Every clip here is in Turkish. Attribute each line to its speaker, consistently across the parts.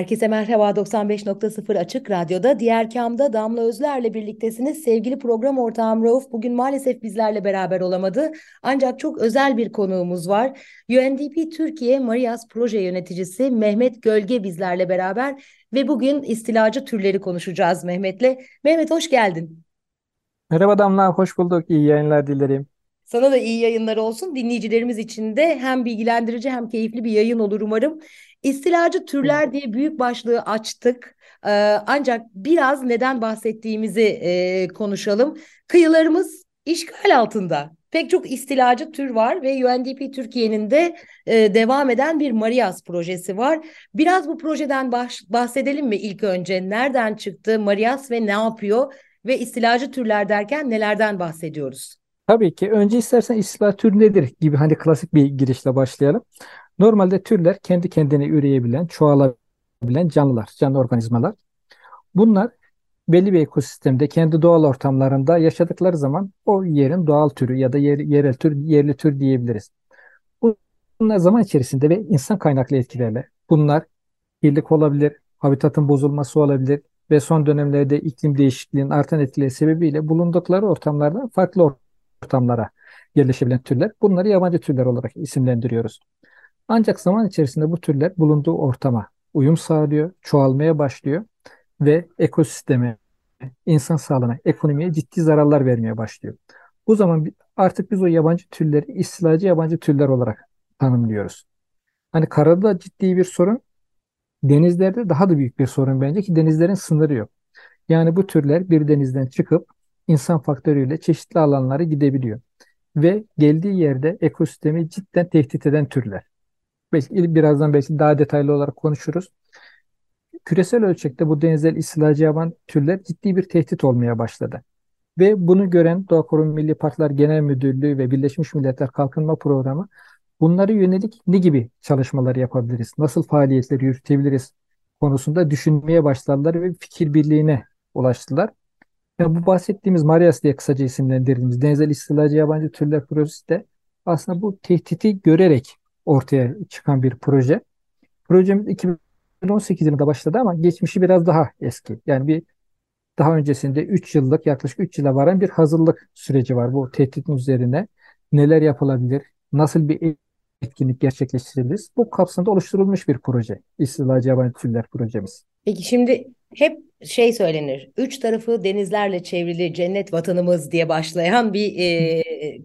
Speaker 1: Herkese merhaba 95.0 Açık Radyo'da Diğer Kam'da Damla Özler'le birliktesiniz. Sevgili program ortağım Rauf bugün maalesef bizlerle beraber olamadı. Ancak çok özel bir konuğumuz var. UNDP Türkiye Marias Proje Yöneticisi Mehmet Gölge bizlerle beraber ve bugün istilacı türleri konuşacağız Mehmet'le. Mehmet hoş geldin.
Speaker 2: Merhaba Damla, hoş bulduk. İyi yayınlar dilerim.
Speaker 1: Sana da iyi yayınlar olsun. Dinleyicilerimiz için de hem bilgilendirici hem keyifli bir yayın olur umarım. İstilacı türler diye büyük başlığı açtık. Ee, ancak biraz neden bahsettiğimizi e, konuşalım. Kıyılarımız işgal altında. Pek çok istilacı tür var ve UNDP Türkiye'nin de e, devam eden bir Marias projesi var. Biraz bu projeden baş, bahsedelim mi ilk önce? Nereden çıktı Marias ve ne yapıyor? Ve istilacı türler derken nelerden bahsediyoruz?
Speaker 2: Tabii ki. Önce istersen istila tür nedir gibi hani klasik bir girişle başlayalım. Normalde türler kendi kendine üreyebilen, çoğalabilen canlılar, canlı organizmalar. Bunlar belli bir ekosistemde kendi doğal ortamlarında yaşadıkları zaman o yerin doğal türü ya da yer, yerel tür, yerli tür diyebiliriz. Bunlar zaman içerisinde ve insan kaynaklı etkilerle bunlar kirlilik olabilir, habitatın bozulması olabilir ve son dönemlerde iklim değişikliğinin artan etkileri sebebiyle bulundukları ortamlardan farklı ortamlara yerleşebilen türler. Bunları yabancı türler olarak isimlendiriyoruz. Ancak zaman içerisinde bu türler bulunduğu ortama uyum sağlıyor, çoğalmaya başlıyor ve ekosisteme, insan sağlığına, ekonomiye ciddi zararlar vermeye başlıyor. Bu zaman artık biz o yabancı türleri istilacı yabancı türler olarak tanımlıyoruz. Hani karada ciddi bir sorun, denizlerde daha da büyük bir sorun bence ki denizlerin sınırı yok. Yani bu türler bir denizden çıkıp insan faktörüyle çeşitli alanlara gidebiliyor. Ve geldiği yerde ekosistemi cidden tehdit eden türler. Belki, birazdan belki daha detaylı olarak konuşuruz. Küresel ölçekte bu denizler istilacı yaban türler ciddi bir tehdit olmaya başladı. Ve bunu gören Doğa Koruma Milli Parklar Genel Müdürlüğü ve Birleşmiş Milletler Kalkınma Programı bunları yönelik ne gibi çalışmalar yapabiliriz, nasıl faaliyetler yürütebiliriz konusunda düşünmeye başladılar ve fikir birliğine ulaştılar. Ya bu bahsettiğimiz Marias diye kısaca isimlendirdiğimiz denizler istilacı yabancı türler projesi de aslında bu tehditi görerek ortaya çıkan bir proje. Projemiz 2018 yılında başladı ama geçmişi biraz daha eski. Yani bir daha öncesinde 3 yıllık yaklaşık 3 yıla varan bir hazırlık süreci var bu tehditin üzerine. Neler yapılabilir? Nasıl bir etkinlik gerçekleştirebiliriz? Bu kapsamda oluşturulmuş bir proje. İstilacı Yabancı Türler projemiz.
Speaker 1: Peki şimdi hep şey söylenir. Üç tarafı denizlerle çevrili cennet vatanımız diye başlayan bir e,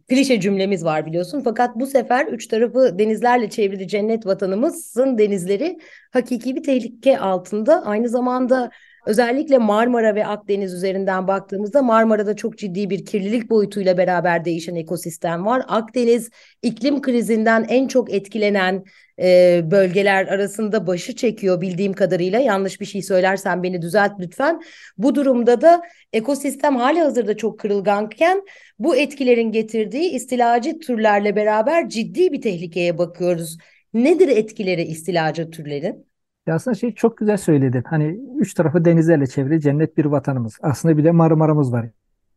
Speaker 1: klişe cümlemiz var biliyorsun. Fakat bu sefer üç tarafı denizlerle çevrili cennet vatanımızın denizleri hakiki bir tehlike altında. Aynı zamanda Özellikle Marmara ve Akdeniz üzerinden baktığımızda Marmara'da çok ciddi bir kirlilik boyutuyla beraber değişen ekosistem var. Akdeniz iklim krizinden en çok etkilenen e, bölgeler arasında başı çekiyor bildiğim kadarıyla. Yanlış bir şey söylersen beni düzelt lütfen. Bu durumda da ekosistem hali hazırda çok kırılganken bu etkilerin getirdiği istilacı türlerle beraber ciddi bir tehlikeye bakıyoruz. Nedir etkileri istilacı türlerin?
Speaker 2: Ya aslında şey çok güzel söyledin. Hani üç tarafı denizlerle çevrili cennet bir vatanımız. Aslında bir de Marmara'mız var.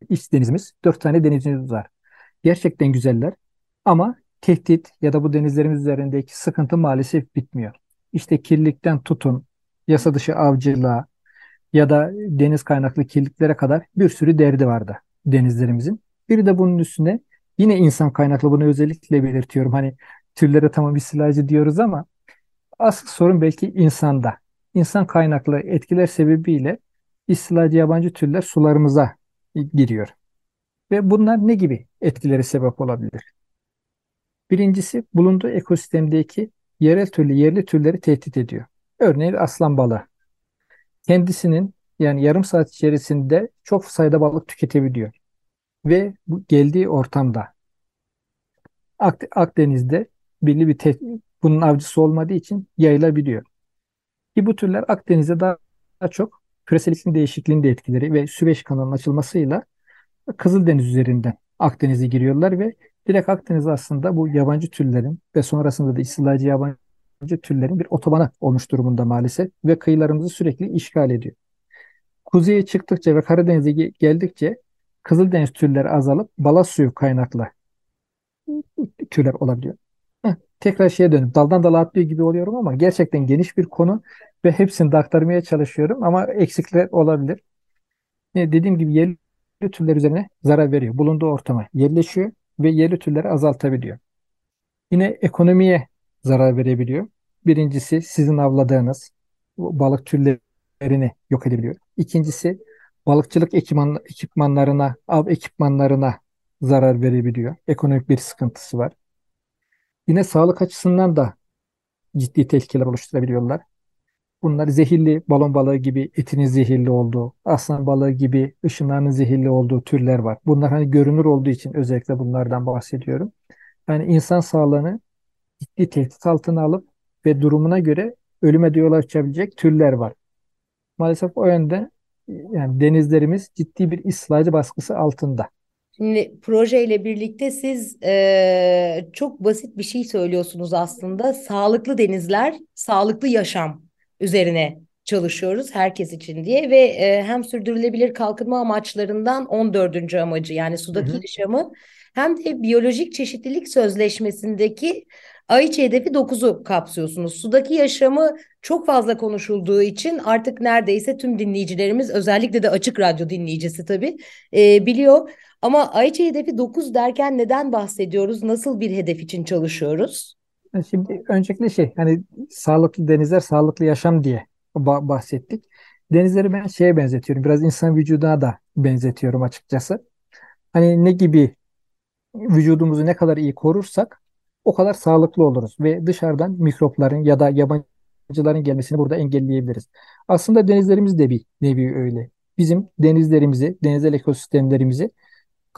Speaker 2: İç denizimiz. Dört tane denizimiz var. Gerçekten güzeller. Ama tehdit ya da bu denizlerimiz üzerindeki sıkıntı maalesef bitmiyor. İşte kirlilikten tutun, yasa dışı avcılığa ya da deniz kaynaklı kirliliklere kadar bir sürü derdi vardı denizlerimizin. Bir de bunun üstüne yine insan kaynaklı bunu özellikle belirtiyorum. Hani türlere tamam istilacı diyoruz ama Asıl sorun belki insanda. İnsan kaynaklı etkiler sebebiyle istilacı yabancı türler sularımıza giriyor. Ve bunlar ne gibi etkileri sebep olabilir? Birincisi bulunduğu ekosistemdeki yerel türlü yerli türleri tehdit ediyor. Örneğin aslan balığı. Kendisinin yani yarım saat içerisinde çok sayıda balık tüketebiliyor. Ve bu geldiği ortamda Akdeniz'de belli bir bunun avcısı olmadığı için yayılabiliyor. Ki bu türler Akdeniz'de daha, çok küresel iklim değişikliğinin de etkileri ve Süveyş kanalının açılmasıyla Kızıldeniz üzerinden Akdeniz'e giriyorlar ve direkt Akdeniz aslında bu yabancı türlerin ve sonrasında da istilacı yabancı türlerin bir otobanı olmuş durumunda maalesef ve kıyılarımızı sürekli işgal ediyor. Kuzeye çıktıkça ve Karadeniz'e geldikçe Kızıldeniz türleri azalıp balast suyu kaynaklı türler olabiliyor. Tekrar şeye dönüp daldan dala atlıyor gibi oluyorum ama gerçekten geniş bir konu ve hepsini de aktarmaya çalışıyorum ama eksikler olabilir. E, dediğim gibi yerli türler üzerine zarar veriyor. Bulunduğu ortama yerleşiyor ve yerli türleri azaltabiliyor. Yine ekonomiye zarar verebiliyor. Birincisi sizin avladığınız balık türlerini yok edebiliyor. İkincisi balıkçılık ekipman, ekipmanlarına, av ekipmanlarına zarar verebiliyor. Ekonomik bir sıkıntısı var. Yine sağlık açısından da ciddi tehlikeler oluşturabiliyorlar. Bunlar zehirli balon balığı gibi etinin zehirli olduğu, aslan balığı gibi ışınlarının zehirli olduğu türler var. Bunlar hani görünür olduğu için özellikle bunlardan bahsediyorum. Yani insan sağlığını ciddi tehdit altına alıp ve durumuna göre ölüme de yol açabilecek türler var. Maalesef o yönde yani denizlerimiz ciddi bir istilacı baskısı altında.
Speaker 1: Şimdi projeyle birlikte siz e, çok basit bir şey söylüyorsunuz aslında. Sağlıklı denizler, sağlıklı yaşam üzerine çalışıyoruz herkes için diye ve e, hem sürdürülebilir kalkınma amaçlarından 14. amacı yani sudaki hı hı. yaşamı hem de biyolojik çeşitlilik sözleşmesindeki Aiç hedefi 9'u kapsıyorsunuz. Sudaki yaşamı çok fazla konuşulduğu için artık neredeyse tüm dinleyicilerimiz özellikle de açık radyo dinleyicisi tabii e, biliyor. Ama Aiç hedefi 9 derken neden bahsediyoruz? Nasıl bir hedef için çalışıyoruz?
Speaker 2: Şimdi öncelikle şey hani sağlıklı denizler sağlıklı yaşam diye bahsettik. Denizleri ben şeye benzetiyorum. Biraz insan vücuduna da benzetiyorum açıkçası. Hani ne gibi vücudumuzu ne kadar iyi korursak o kadar sağlıklı oluruz ve dışarıdan mikropların ya da yabancıların gelmesini burada engelleyebiliriz. Aslında denizlerimiz de bir nevi öyle. Bizim denizlerimizi, denizel ekosistemlerimizi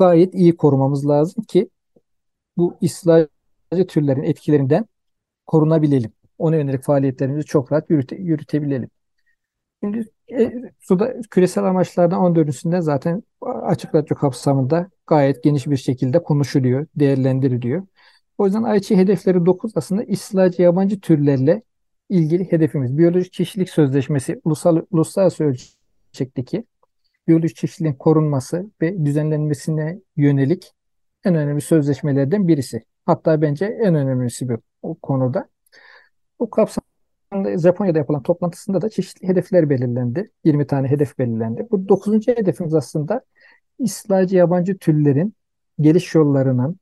Speaker 2: gayet iyi korumamız lazım ki bu istilacı türlerin etkilerinden korunabilelim. Ona yönelik faaliyetlerimizi çok rahat yürüte, yürütebilelim. Şimdi e, suda küresel amaçlardan 14'üsünde zaten açık radyo kapsamında gayet geniş bir şekilde konuşuluyor, değerlendiriliyor. O yüzden Ayçi hedefleri 9 aslında istilacı yabancı türlerle ilgili hedefimiz. Biyolojik çeşitlilik sözleşmesi ulusal, uluslararası ölçekteki biyolojik çeşitliliğin korunması ve düzenlenmesine yönelik en önemli sözleşmelerden birisi. Hatta bence en önemlisi bu o konuda. Bu kapsamda Japonya'da yapılan toplantısında da çeşitli hedefler belirlendi. 20 tane hedef belirlendi. Bu 9. hedefimiz aslında istilacı yabancı türlerin geliş yollarının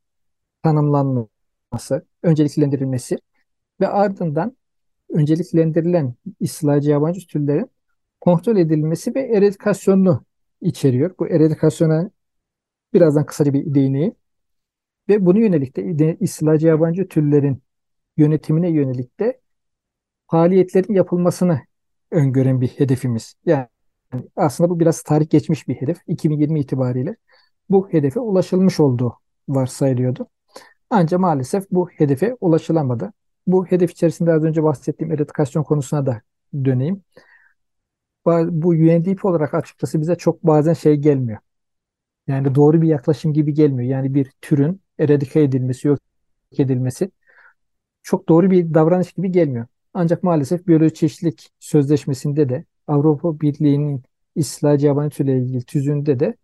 Speaker 2: tanımlanması, önceliklendirilmesi ve ardından önceliklendirilen istilacı yabancı türlerin kontrol edilmesi ve eradikasyonunu içeriyor. Bu eradikasyona birazdan kısaca bir değineyim. Ve bunu yönelik de istilacı yabancı türlerin yönetimine yönelik de faaliyetlerin yapılmasını öngören bir hedefimiz. Yani aslında bu biraz tarih geçmiş bir hedef. 2020 itibariyle bu hedefe ulaşılmış olduğu varsayılıyordu. Ancak maalesef bu hedefe ulaşılamadı. Bu hedef içerisinde az önce bahsettiğim eradikasyon konusuna da döneyim. Bu UNDP olarak açıkçası bize çok bazen şey gelmiyor. Yani doğru bir yaklaşım gibi gelmiyor. Yani bir türün eradike edilmesi, yok edilmesi çok doğru bir davranış gibi gelmiyor. Ancak maalesef biyolojik çeşitlilik sözleşmesinde de Avrupa Birliği'nin İslacı yabancı türle ilgili tüzüğünde de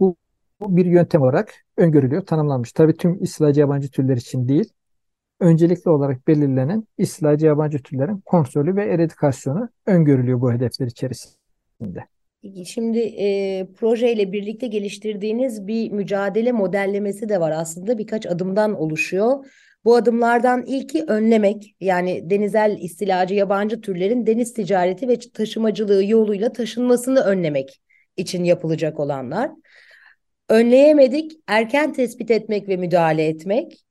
Speaker 2: bu, bu bir yöntem olarak öngörülüyor, tanımlanmış. Tabii tüm İslacı yabancı türler için değil, öncelikli olarak belirlenen İslacı yabancı türlerin kontrolü ve eradikasyonu öngörülüyor bu hedefler içerisinde.
Speaker 1: Şimdi e, projeyle birlikte geliştirdiğiniz bir mücadele modellemesi de var aslında birkaç adımdan oluşuyor. Bu adımlardan ilki önlemek yani denizel istilacı yabancı türlerin deniz ticareti ve taşımacılığı yoluyla taşınmasını önlemek için yapılacak olanlar. Önleyemedik, erken tespit etmek ve müdahale etmek.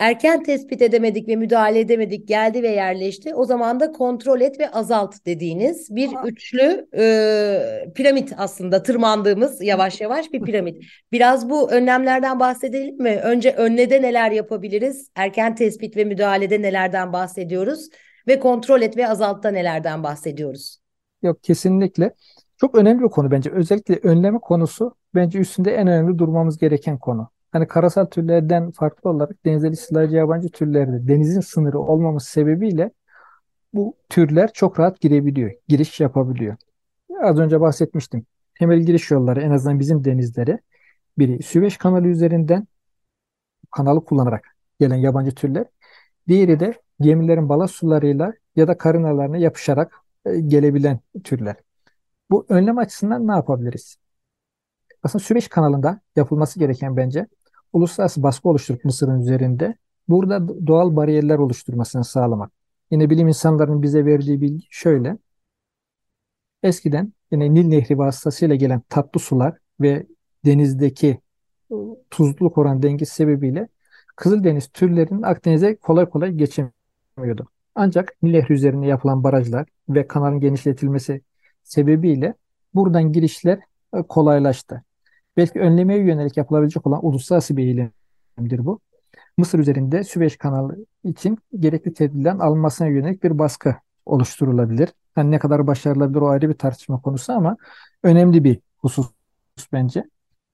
Speaker 1: Erken tespit edemedik ve müdahale edemedik geldi ve yerleşti. O zaman da kontrol et ve azalt dediğiniz bir üçlü e, piramit aslında tırmandığımız yavaş yavaş bir piramit. Biraz bu önlemlerden bahsedelim mi? Önce önlede neler yapabiliriz? Erken tespit ve müdahalede nelerden bahsediyoruz? Ve kontrol et ve azaltta nelerden bahsediyoruz?
Speaker 2: Yok kesinlikle. Çok önemli bir konu bence. Özellikle önleme konusu bence üstünde en önemli durmamız gereken konu. Hani karasal türlerden farklı olarak denizde istilacı yabancı türlerde denizin sınırı olmaması sebebiyle bu türler çok rahat girebiliyor, giriş yapabiliyor. Az önce bahsetmiştim. Temel giriş yolları en azından bizim denizlere biri Süveyş kanalı üzerinden kanalı kullanarak gelen yabancı türler. Diğeri de gemilerin balast sularıyla ya da karınalarına yapışarak e, gelebilen türler. Bu önlem açısından ne yapabiliriz? Aslında Süveyş kanalında yapılması gereken bence uluslararası baskı oluşturup Mısır'ın üzerinde burada doğal bariyerler oluşturmasını sağlamak. Yine bilim insanlarının bize verdiği bilgi şöyle. Eskiden yine Nil Nehri vasıtasıyla gelen tatlı sular ve denizdeki ıı, tuzluluk oran dengesi sebebiyle Kızıldeniz türlerinin Akdeniz'e kolay kolay geçemiyordu. Ancak Nil Nehri üzerinde yapılan barajlar ve kanalın genişletilmesi sebebiyle buradan girişler ıı, kolaylaştı. Belki önlemeye yönelik yapılabilecek olan uluslararası bir eylemdir bu. Mısır üzerinde Süveyş kanalı için gerekli tedbirlerin alınmasına yönelik bir baskı oluşturulabilir. Yani ne kadar başarılabilir o ayrı bir tartışma konusu ama önemli bir husus bence.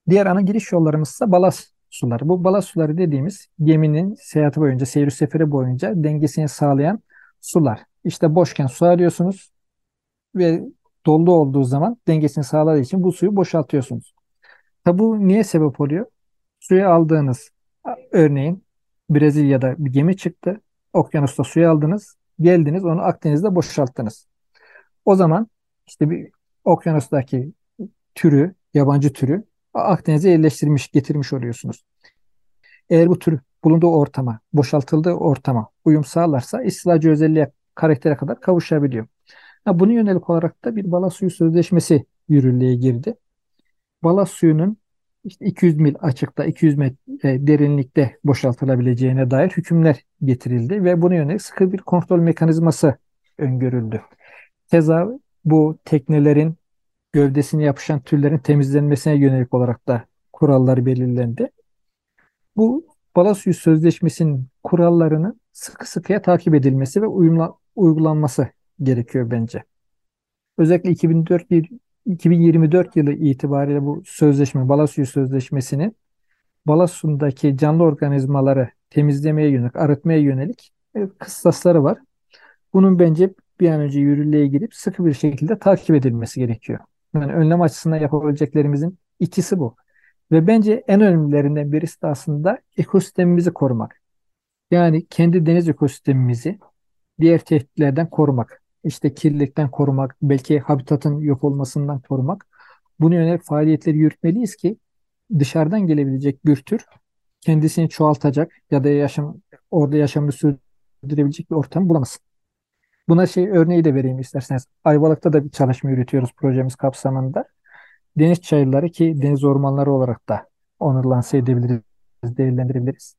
Speaker 2: Diğer ana giriş yollarımız ise balast suları. Bu balast suları dediğimiz geminin seyahati boyunca, seyir seferi boyunca dengesini sağlayan sular. İşte boşken su arıyorsunuz ve dolu olduğu zaman dengesini sağladığı için bu suyu boşaltıyorsunuz. Tabi bu niye sebep oluyor? Suya aldığınız örneğin Brezilya'da bir gemi çıktı. Okyanusta suya aldınız. Geldiniz onu Akdeniz'de boşalttınız. O zaman işte bir okyanustaki türü, yabancı türü Akdeniz'e yerleştirmiş, getirmiş oluyorsunuz. Eğer bu tür bulunduğu ortama, boşaltıldığı ortama uyum sağlarsa istilacı özelliğe, karaktere kadar kavuşabiliyor. Ha, bunu yönelik olarak da bir bala suyu sözleşmesi yürürlüğe girdi balast suyunun işte 200 mil açıkta, 200 metre derinlikte boşaltılabileceğine dair hükümler getirildi ve buna yönelik sıkı bir kontrol mekanizması öngörüldü. Keza bu teknelerin gövdesine yapışan türlerin temizlenmesine yönelik olarak da kurallar belirlendi. Bu balast suyu sözleşmesinin kurallarının sıkı sıkıya takip edilmesi ve uyumla, uygulanması gerekiyor bence. Özellikle 2004 2024 yılı itibariyle bu sözleşme, bala suyu sözleşmesinin bala suyundaki canlı organizmaları temizlemeye yönelik, arıtmaya yönelik e, kıstasları var. Bunun bence bir an önce yürürlüğe girip sıkı bir şekilde takip edilmesi gerekiyor. Yani önlem açısından yapabileceklerimizin ikisi bu. Ve bence en önemlilerinden birisi de aslında ekosistemimizi korumak. Yani kendi deniz ekosistemimizi diğer tehditlerden korumak işte kirlilikten korumak, belki habitatın yok olmasından korumak. Bunu yönelik faaliyetleri yürütmeliyiz ki dışarıdan gelebilecek bir tür kendisini çoğaltacak ya da yaşam orada yaşamını sürdürebilecek bir ortam bulamasın. Buna şey örneği de vereyim isterseniz. Ayvalık'ta da bir çalışma yürütüyoruz projemiz kapsamında. Deniz çayırları ki deniz ormanları olarak da onurlansa edebiliriz, değerlendirebiliriz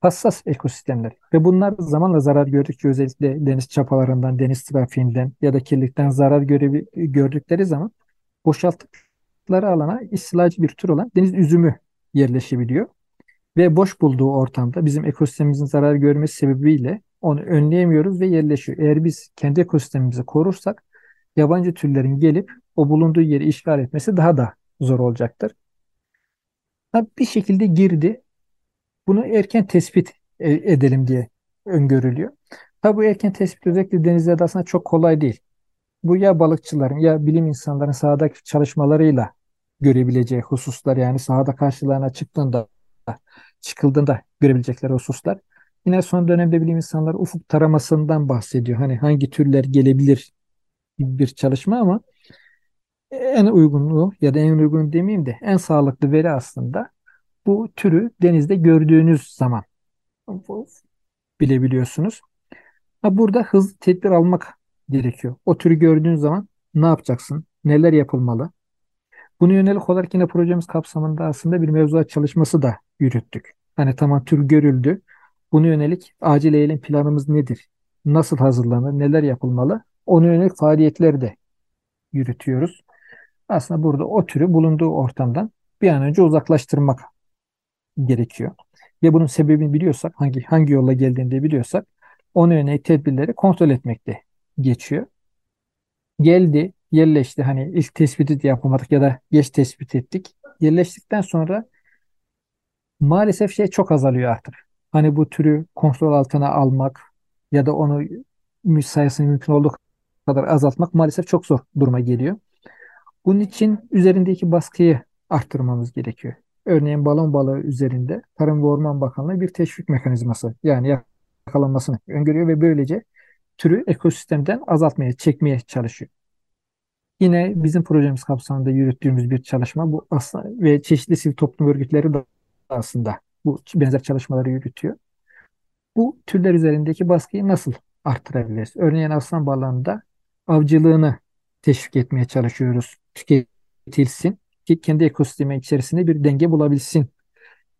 Speaker 2: hassas ekosistemler ve bunlar zamanla zarar gördükçe özellikle deniz çapalarından, deniz trafiğinden ya da kirlilikten zarar göre, gördükleri zaman boşalttıkları alana istilacı bir tür olan deniz üzümü yerleşebiliyor. Ve boş bulduğu ortamda bizim ekosistemimizin zarar görmesi sebebiyle onu önleyemiyoruz ve yerleşiyor. Eğer biz kendi ekosistemimizi korursak yabancı türlerin gelip o bulunduğu yeri işgal etmesi daha da zor olacaktır. Bir şekilde girdi bunu erken tespit e, edelim diye öngörülüyor. Tabi bu erken tespit özellikle denizlerde aslında çok kolay değil. Bu ya balıkçıların ya bilim insanların sahadaki çalışmalarıyla görebileceği hususlar yani sahada karşılarına çıktığında çıkıldığında görebilecekleri hususlar. Yine son dönemde bilim insanları ufuk taramasından bahsediyor. Hani hangi türler gelebilir bir çalışma ama en uygunluğu ya da en uygun demeyeyim de en sağlıklı veri aslında bu türü denizde gördüğünüz zaman bilebiliyorsunuz. Ha, burada hızlı tedbir almak gerekiyor. O türü gördüğün zaman ne yapacaksın? Neler yapılmalı? Bunu yönelik olarak yine projemiz kapsamında aslında bir mevzuat çalışması da yürüttük. Hani tamam tür görüldü Buna yönelik acil eylem planımız nedir? Nasıl hazırlanır? Neler yapılmalı? Ona yönelik faaliyetleri de yürütüyoruz. Aslında burada o türü bulunduğu ortamdan bir an önce uzaklaştırmak gerekiyor. Ve bunun sebebini biliyorsak, hangi hangi yolla geldiğini de biliyorsak, ona yönelik tedbirleri kontrol etmekte geçiyor. Geldi, yerleşti. Hani ilk tespiti de yapamadık ya da geç tespit ettik. Yerleştikten sonra maalesef şey çok azalıyor artık. Hani bu türü kontrol altına almak ya da onu sayısını mümkün olduğu kadar azaltmak maalesef çok zor duruma geliyor. Bunun için üzerindeki baskıyı arttırmamız gerekiyor. Örneğin balon balığı üzerinde Tarım ve Orman Bakanlığı bir teşvik mekanizması yani yakalanmasını öngörüyor ve böylece türü ekosistemden azaltmaya, çekmeye çalışıyor. Yine bizim projemiz kapsamında yürüttüğümüz bir çalışma bu aslında ve çeşitli sivil toplum örgütleri de aslında bu benzer çalışmaları yürütüyor. Bu türler üzerindeki baskıyı nasıl arttırabiliriz? Örneğin aslan balığında avcılığını teşvik etmeye çalışıyoruz. Tüketilsin ki kendi ekosistemi içerisinde bir denge bulabilsin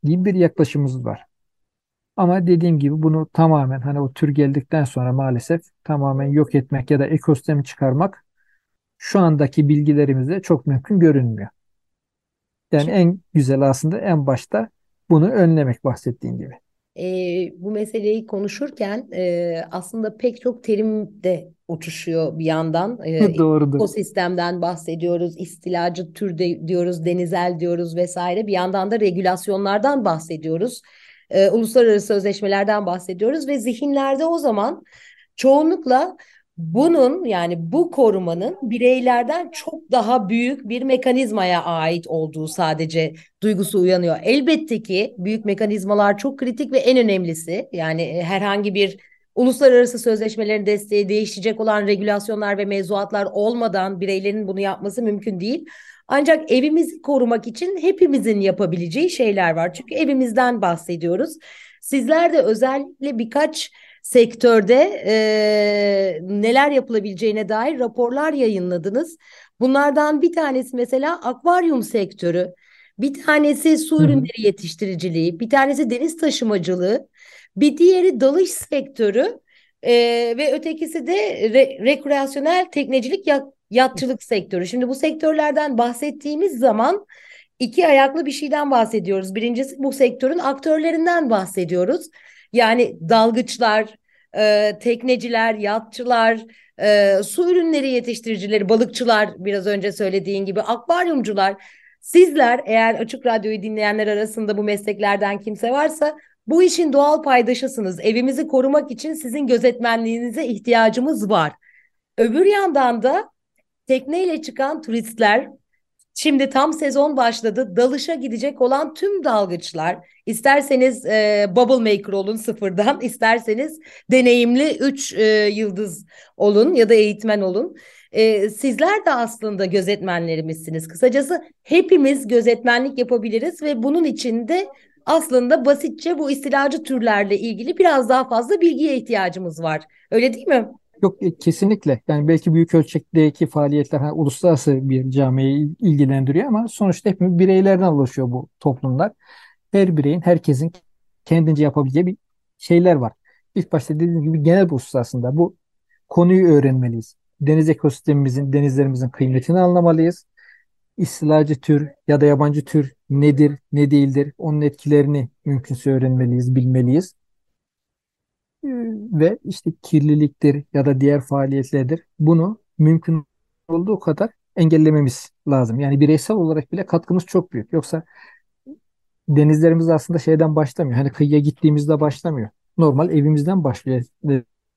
Speaker 2: gibi bir yaklaşımımız var. Ama dediğim gibi bunu tamamen hani o tür geldikten sonra maalesef tamamen yok etmek ya da ekosistemi çıkarmak şu andaki bilgilerimizde çok mümkün görünmüyor. Yani en güzel aslında en başta bunu önlemek bahsettiğin gibi.
Speaker 1: E, bu meseleyi konuşurken e, aslında pek çok terim de uçuşuyor bir yandan. E,
Speaker 2: Doğrudur.
Speaker 1: Ekosistemden bahsediyoruz, istilacı tür de, diyoruz, denizel diyoruz vesaire. Bir yandan da regülasyonlardan bahsediyoruz. E, uluslararası sözleşmelerden bahsediyoruz ve zihinlerde o zaman çoğunlukla bunun yani bu korumanın bireylerden çok daha büyük bir mekanizmaya ait olduğu sadece duygusu uyanıyor. Elbette ki büyük mekanizmalar çok kritik ve en önemlisi yani e, herhangi bir uluslararası sözleşmelerin desteği değişecek olan regülasyonlar ve mevzuatlar olmadan bireylerin bunu yapması mümkün değil. Ancak evimizi korumak için hepimizin yapabileceği şeyler var. Çünkü evimizden bahsediyoruz. Sizler de özellikle birkaç sektörde e, neler yapılabileceğine dair raporlar yayınladınız. Bunlardan bir tanesi mesela akvaryum sektörü, bir tanesi su ürünleri yetiştiriciliği, bir tanesi deniz taşımacılığı, bir diğeri dalış sektörü e, ve ötekisi de re, rekreasyonel teknecilik yat, yatçılık sektörü. Şimdi bu sektörlerden bahsettiğimiz zaman iki ayaklı bir şeyden bahsediyoruz. Birincisi bu sektörün aktörlerinden bahsediyoruz. Yani dalgıçlar, e, tekneciler, yatçılar, e, su ürünleri yetiştiricileri, balıkçılar biraz önce söylediğin gibi akvaryumcular. Sizler eğer Açık Radyo'yu dinleyenler arasında bu mesleklerden kimse varsa bu işin doğal paydaşısınız. Evimizi korumak için sizin gözetmenliğinize ihtiyacımız var. Öbür yandan da tekneyle çıkan turistler Şimdi tam sezon başladı. Dalışa gidecek olan tüm dalgıçlar isterseniz e, bubble maker olun sıfırdan, isterseniz deneyimli 3 e, yıldız olun ya da eğitmen olun. E, sizler de aslında gözetmenlerimizsiniz. Kısacası hepimiz gözetmenlik yapabiliriz ve bunun için de aslında basitçe bu istilacı türlerle ilgili biraz daha fazla bilgiye ihtiyacımız var. Öyle değil mi?
Speaker 2: Yok e, kesinlikle. Yani belki büyük ölçekteki faaliyetler hani uluslararası bir camiyi ilgilendiriyor ama sonuçta hep bireylerden oluşuyor bu toplumlar. Her bireyin, herkesin kendince yapabileceği bir şeyler var. İlk başta dediğim gibi genel husus aslında. Bu konuyu öğrenmeliyiz. Deniz ekosistemimizin, denizlerimizin kıymetini anlamalıyız. İstilacı tür ya da yabancı tür nedir, ne değildir, onun etkilerini mümkünse öğrenmeliyiz, bilmeliyiz ve işte kirliliktir ya da diğer faaliyetlerdir. Bunu mümkün olduğu kadar engellememiz lazım. Yani bireysel olarak bile katkımız çok büyük. Yoksa denizlerimiz aslında şeyden başlamıyor. Hani kıyıya gittiğimizde başlamıyor. Normal evimizden başlıyor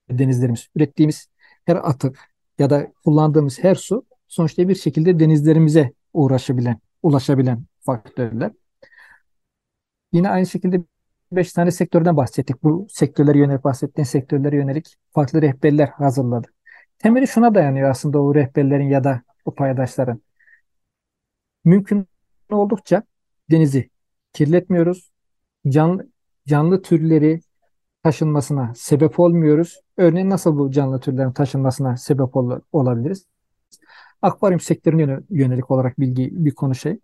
Speaker 2: denizlerimiz. Ürettiğimiz her atık ya da kullandığımız her su sonuçta bir şekilde denizlerimize uğraşabilen, ulaşabilen faktörler. Yine aynı şekilde 5 tane sektörden bahsettik. Bu sektörlere yönelik bahsettiğin sektörlere yönelik farklı rehberler hazırladı. Temeli şuna dayanıyor aslında o rehberlerin ya da o paydaşların. Mümkün oldukça denizi kirletmiyoruz. Canlı, canlı türleri taşınmasına sebep olmuyoruz. Örneğin nasıl bu canlı türlerin taşınmasına sebep ol olabiliriz? Akvaryum sektörüne yönelik olarak bilgi bir konu şey.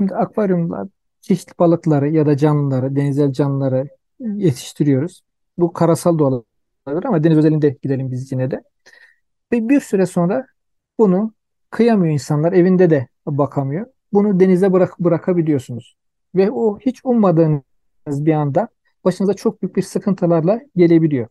Speaker 2: Şimdi akvaryumlar çeşitli balıkları ya da canlıları, denizel canlıları yetiştiriyoruz. Bu karasal da olabilir ama deniz özelinde gidelim biz yine de. Ve bir süre sonra bunu kıyamıyor insanlar. Evinde de bakamıyor. Bunu denize bırak bırakabiliyorsunuz. Ve o hiç ummadığınız bir anda başınıza çok büyük bir sıkıntılarla gelebiliyor.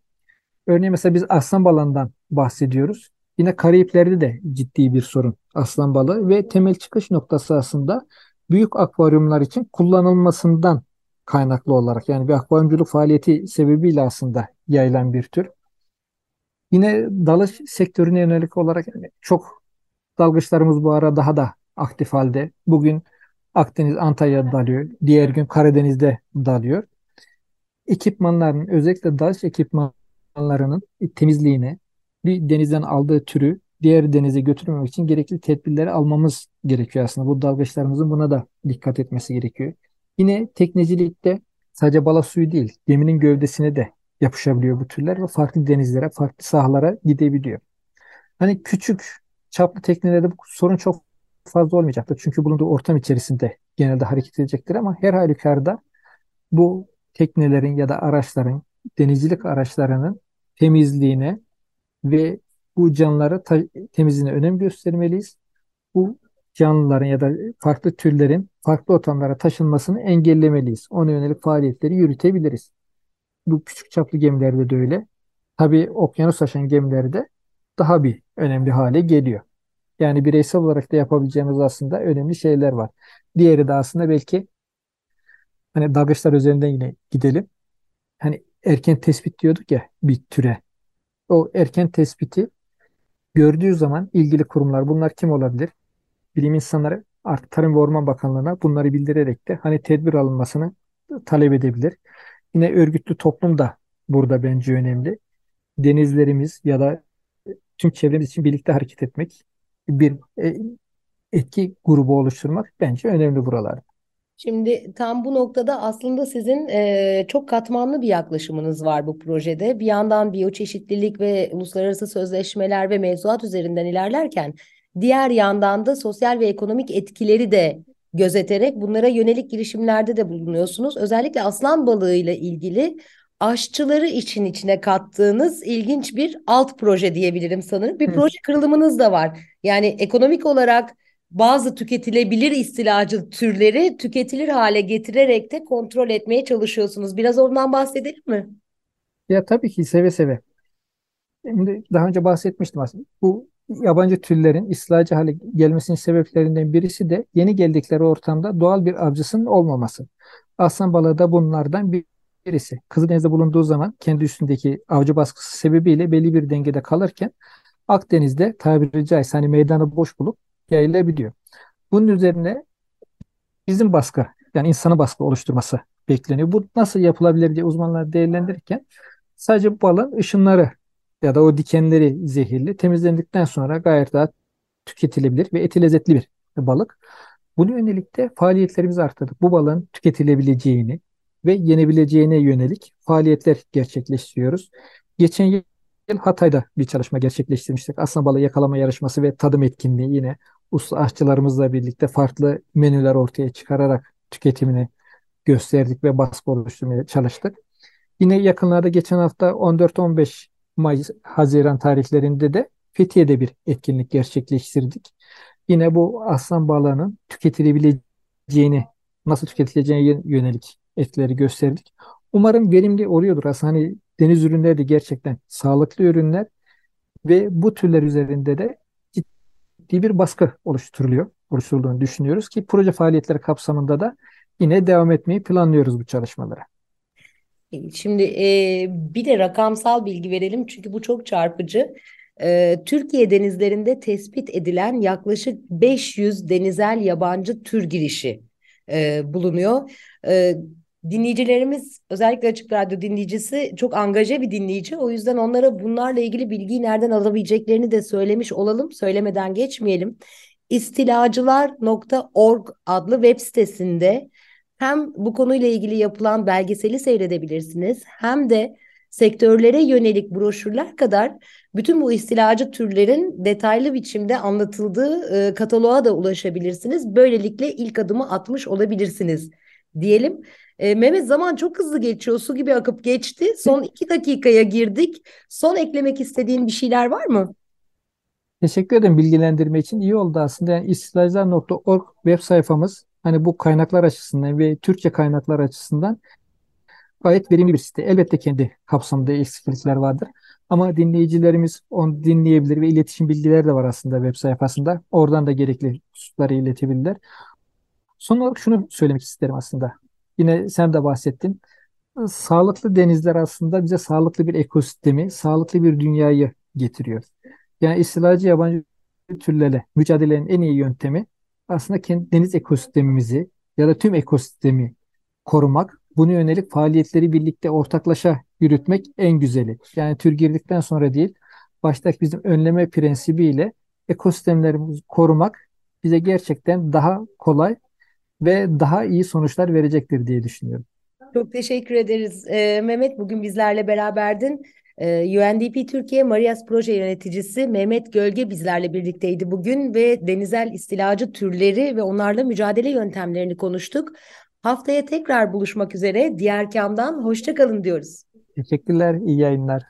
Speaker 2: Örneğin mesela biz aslan balığından bahsediyoruz. Yine Karayipler'de de ciddi bir sorun aslan balığı ve temel çıkış noktası aslında büyük akvaryumlar için kullanılmasından kaynaklı olarak yani bir akvaryumculuk faaliyeti sebebiyle aslında yayılan bir tür. Yine dalış sektörüne yönelik olarak yani çok dalgıçlarımız bu ara daha da aktif halde. Bugün Akdeniz Antalya'da dalıyor. Diğer gün Karadeniz'de dalıyor. Ekipmanların özellikle dalış ekipmanlarının temizliğine bir denizden aldığı türü diğer denize götürmemek için gerekli tedbirleri almamız gerekiyor aslında. Bu dalgıçlarımızın buna da dikkat etmesi gerekiyor. Yine teknecilikte sadece bala suyu değil, geminin gövdesine de yapışabiliyor bu türler ve farklı denizlere, farklı sahalara gidebiliyor. Hani küçük çaplı teknelerde bu sorun çok fazla olmayacaktır. Çünkü bulunduğu ortam içerisinde genelde hareket edecektir ama her halükarda bu teknelerin ya da araçların, denizcilik araçlarının temizliğine ve bu canlıları temizliğine önem göstermeliyiz. Bu canlıların ya da farklı türlerin farklı ortamlara taşınmasını engellemeliyiz. Ona yönelik faaliyetleri yürütebiliriz. Bu küçük çaplı gemilerde de öyle. Tabii okyanus aşan gemilerde daha bir önemli hale geliyor. Yani bireysel olarak da yapabileceğimiz aslında önemli şeyler var. Diğeri de aslında belki hani dalgıçlar üzerinden yine gidelim. Hani erken tespit diyorduk ya bir türe. O erken tespiti gördüğü zaman ilgili kurumlar bunlar kim olabilir? Bilim insanları artık Tarım ve Orman Bakanlığı'na bunları bildirerek de hani tedbir alınmasını talep edebilir. Yine örgütlü toplum da burada bence önemli. Denizlerimiz ya da tüm çevremiz için birlikte hareket etmek, bir e, etki grubu oluşturmak bence önemli buralarda.
Speaker 1: Şimdi tam bu noktada aslında sizin e, çok katmanlı bir yaklaşımınız var bu projede. Bir yandan biyoçeşitlilik ve uluslararası sözleşmeler ve mevzuat üzerinden ilerlerken diğer yandan da sosyal ve ekonomik etkileri de gözeterek bunlara yönelik girişimlerde de bulunuyorsunuz. Özellikle aslan balığıyla ilgili aşçıları için içine kattığınız ilginç bir alt proje diyebilirim sanırım. Bir proje kırılımınız da var. Yani ekonomik olarak bazı tüketilebilir istilacı türleri tüketilir hale getirerek de kontrol etmeye çalışıyorsunuz. Biraz ondan bahsedelim mi?
Speaker 2: Ya tabii ki seve seve. Şimdi daha önce bahsetmiştim aslında. Bu yabancı türlerin istilacı hale gelmesinin sebeplerinden birisi de yeni geldikleri ortamda doğal bir avcısının olmaması. Aslan balığı da bunlardan birisi. Kızıldeniz'de bulunduğu zaman kendi üstündeki avcı baskısı sebebiyle belli bir dengede kalırken Akdeniz'de tabiri caizse hani meydanı boş bulup yayılabiliyor. Bunun üzerine bizim baskı yani insanı baskı oluşturması bekleniyor. Bu nasıl yapılabilir diye uzmanlar değerlendirirken sadece balın ışınları ya da o dikenleri zehirli temizlendikten sonra gayet rahat tüketilebilir ve eti lezzetli bir balık. Bunu yönelik de faaliyetlerimizi arttırdık. Bu balığın tüketilebileceğini ve yenebileceğine yönelik faaliyetler gerçekleştiriyoruz. Geçen yıl Hatay'da bir çalışma gerçekleştirmiştik. Aslan balığı yakalama yarışması ve tadım etkinliği yine usta aşçılarımızla birlikte farklı menüler ortaya çıkararak tüketimini gösterdik ve baskı oluşturmaya çalıştık. Yine yakınlarda geçen hafta 14-15 Mayıs, Haziran tarihlerinde de Fethiye'de bir etkinlik gerçekleştirdik. Yine bu aslan balığının tüketilebileceğini, nasıl tüketileceğine yönelik etkileri gösterdik. Umarım verimli oluyordur. Aslında hani deniz ürünleri de gerçekten sağlıklı ürünler ve bu türler üzerinde de ciddi bir baskı oluşturuluyor, oluşturulduğunu düşünüyoruz ki proje faaliyetleri kapsamında da yine devam etmeyi planlıyoruz bu çalışmalara.
Speaker 1: Şimdi e, bir de rakamsal bilgi verelim çünkü bu çok çarpıcı. E, Türkiye denizlerinde tespit edilen yaklaşık 500 denizel yabancı tür girişi e, bulunuyor. E, dinleyicilerimiz özellikle Açık Radyo dinleyicisi çok angaje bir dinleyici. O yüzden onlara bunlarla ilgili bilgiyi nereden alabileceklerini de söylemiş olalım. Söylemeden geçmeyelim. İstilacılar.org adlı web sitesinde hem bu konuyla ilgili yapılan belgeseli seyredebilirsiniz hem de sektörlere yönelik broşürler kadar bütün bu istilacı türlerin detaylı biçimde anlatıldığı e, kataloğa da ulaşabilirsiniz. Böylelikle ilk adımı atmış olabilirsiniz diyelim. E, Mehmet zaman çok hızlı geçiyor. Su gibi akıp geçti. Son iki dakikaya girdik. Son eklemek istediğin bir şeyler var mı?
Speaker 2: Teşekkür ederim bilgilendirme için. İyi oldu aslında. Yani istilacılar.org web sayfamız hani bu kaynaklar açısından ve Türkçe kaynaklar açısından gayet verimli bir site. Elbette kendi kapsamında eksiklikler vardır. Ama dinleyicilerimiz onu dinleyebilir ve iletişim bilgileri de var aslında web sayfasında. Oradan da gerekli hususları iletebilirler. Son olarak şunu söylemek isterim aslında. Yine sen de bahsettin. Sağlıklı denizler aslında bize sağlıklı bir ekosistemi, sağlıklı bir dünyayı getiriyor. Yani istilacı yabancı türlerle mücadelenin en iyi yöntemi aslında kendi deniz ekosistemimizi ya da tüm ekosistemi korumak, bunu yönelik faaliyetleri birlikte ortaklaşa yürütmek en güzeli. Yani tür girdikten sonra değil, baştaki bizim önleme prensibiyle ekosistemlerimizi korumak bize gerçekten daha kolay ve daha iyi sonuçlar verecektir diye düşünüyorum.
Speaker 1: Çok teşekkür ederiz. Ee, Mehmet bugün bizlerle beraberdin. Ee, UNDP Türkiye Marias Proje Yöneticisi Mehmet Gölge bizlerle birlikteydi bugün ve denizel istilacı türleri ve onlarla mücadele yöntemlerini konuştuk. Haftaya tekrar buluşmak üzere. Diğer kamdan hoşçakalın diyoruz.
Speaker 2: Teşekkürler, iyi yayınlar.